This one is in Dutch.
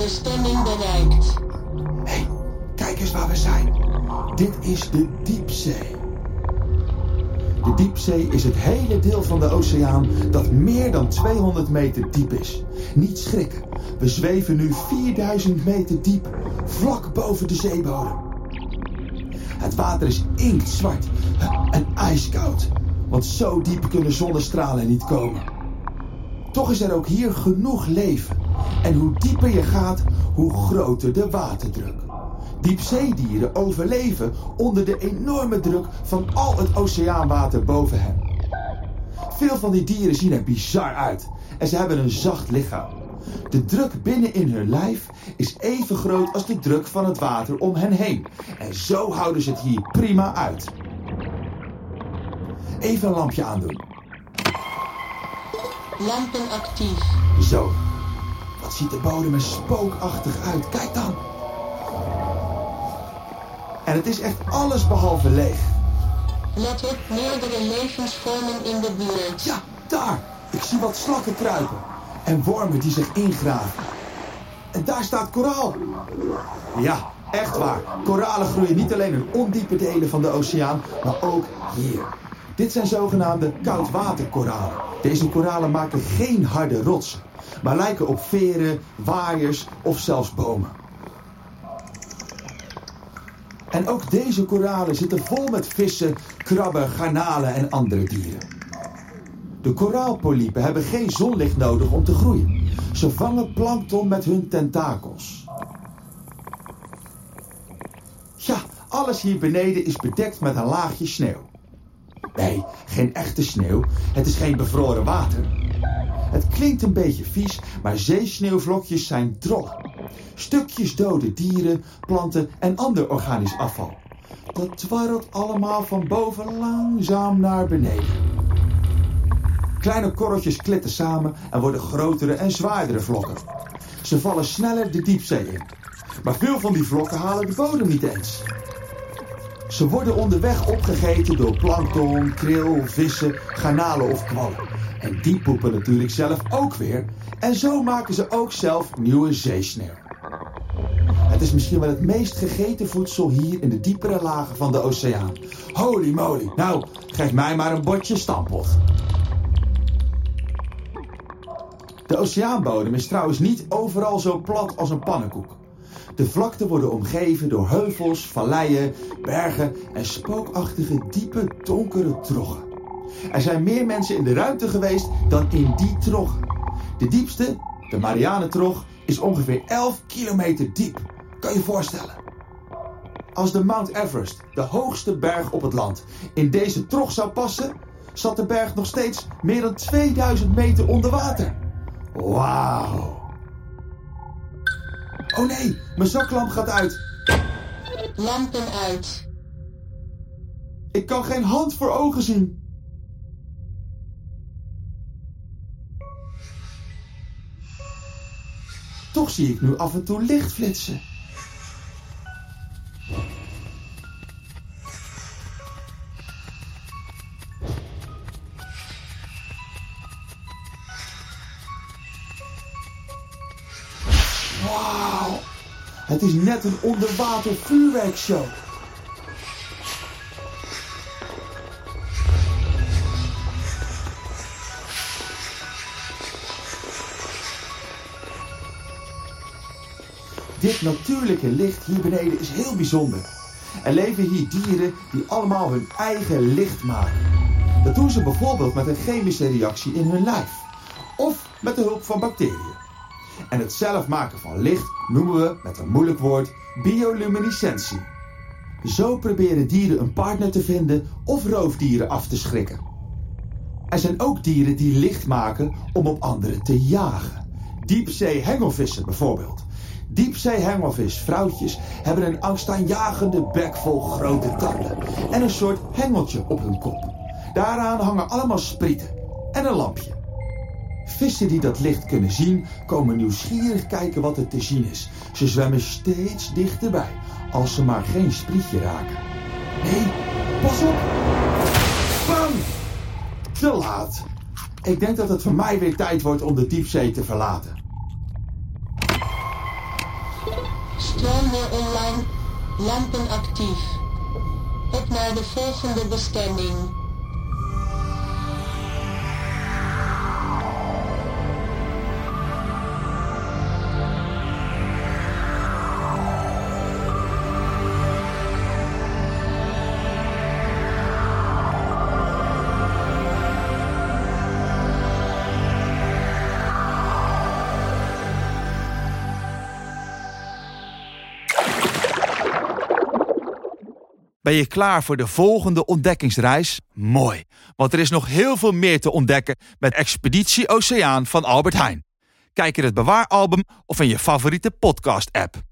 Bestemming bereikt. hey, kijk eens waar we zijn. Dit is de diepzee. De diepzee is het hele deel van de oceaan dat meer dan 200 meter diep is. Niet schrikken, we zweven nu 4000 meter diep, vlak boven de zeebodem. Het water is inktzwart en ijskoud, want zo diep kunnen zonnestralen niet komen. Toch is er ook hier genoeg leven. En hoe dieper je gaat, hoe groter de waterdruk. Diepzeedieren overleven onder de enorme druk van al het oceaanwater boven hen. Veel van die dieren zien er bizar uit en ze hebben een zacht lichaam. De druk binnen in hun lijf is even groot als de druk van het water om hen heen. En zo houden ze het hier prima uit. Even een lampje aandoen. Lampen actief. Zo. Wat ziet de bodem er spookachtig uit. Kijk dan. En het is echt alles behalve leeg. Let op meerdere levensvormen in de buurt. Ja, daar. Ik zie wat slakken kruipen. En wormen die zich ingraven. En daar staat koraal. Ja, echt waar. Koralen groeien niet alleen in ondiepe delen van de oceaan, maar ook hier. Dit zijn zogenaamde koudwaterkoralen. Deze koralen maken geen harde rotsen, maar lijken op veren, waaiers of zelfs bomen. En ook deze koralen zitten vol met vissen, krabben, garnalen en andere dieren. De koraalpolypen hebben geen zonlicht nodig om te groeien. Ze vangen plankton met hun tentakels. Ja, alles hier beneden is bedekt met een laagje sneeuw. Nee, geen echte sneeuw. Het is geen bevroren water. Het klinkt een beetje vies, maar zeesneeuwvlokjes zijn drollen. Stukjes dode dieren, planten en ander organisch afval. Dat dwarrelt allemaal van boven langzaam naar beneden. Kleine korreltjes klitten samen en worden grotere en zwaardere vlokken. Ze vallen sneller de diepzee in. Maar veel van die vlokken halen de bodem niet eens. Ze worden onderweg opgegeten door plankton, kril, vissen, garnalen of kwallen. En die poepen natuurlijk zelf ook weer. En zo maken ze ook zelf nieuwe zeesneeuw. Het is misschien wel het meest gegeten voedsel hier in de diepere lagen van de oceaan. Holy moly. Nou, geef mij maar een bordje stampot. De oceaanbodem is trouwens niet overal zo plat als een pannenkoek. De vlakten worden omgeven door heuvels, valleien, bergen en spookachtige diepe donkere troggen. Er zijn meer mensen in de ruimte geweest dan in die troggen. De diepste, de Marianentrog, is ongeveer 11 kilometer diep. Kan je je voorstellen? Als de Mount Everest, de hoogste berg op het land, in deze trog zou passen, zat de berg nog steeds meer dan 2000 meter onder water. Wauw. Oh nee, mijn zaklamp gaat uit. Lampen uit. Ik kan geen hand voor ogen zien. Toch zie ik nu af en toe licht flitsen. Wauw, het is net een onderwater vuurwerkshow. Dit natuurlijke licht hier beneden is heel bijzonder. Er leven hier dieren die allemaal hun eigen licht maken. Dat doen ze bijvoorbeeld met een chemische reactie in hun lijf. Of met de hulp van bacteriën. En het zelf maken van licht noemen we met een moeilijk woord bioluminescentie. Zo proberen dieren een partner te vinden of roofdieren af te schrikken. Er zijn ook dieren die licht maken om op anderen te jagen. Diepzee-hengelvissen bijvoorbeeld. Diepzee-hengelvis-vrouwtjes hebben een angstaanjagende bek vol grote tanden en een soort hengeltje op hun kop. Daaraan hangen allemaal sprieten en een lampje. Vissen die dat licht kunnen zien, komen nieuwsgierig kijken wat er te zien is. Ze zwemmen steeds dichterbij, als ze maar geen sprietje raken. Nee, pas op! Bam! Te laat. Ik denk dat het voor mij weer tijd wordt om de diepzee te verlaten. Stroom weer online. Lampen actief. Op naar de volgende bestemming. Ben je klaar voor de volgende ontdekkingsreis? Mooi, want er is nog heel veel meer te ontdekken met Expeditie Oceaan van Albert Heijn. Kijk in het bewaaralbum of in je favoriete podcast-app.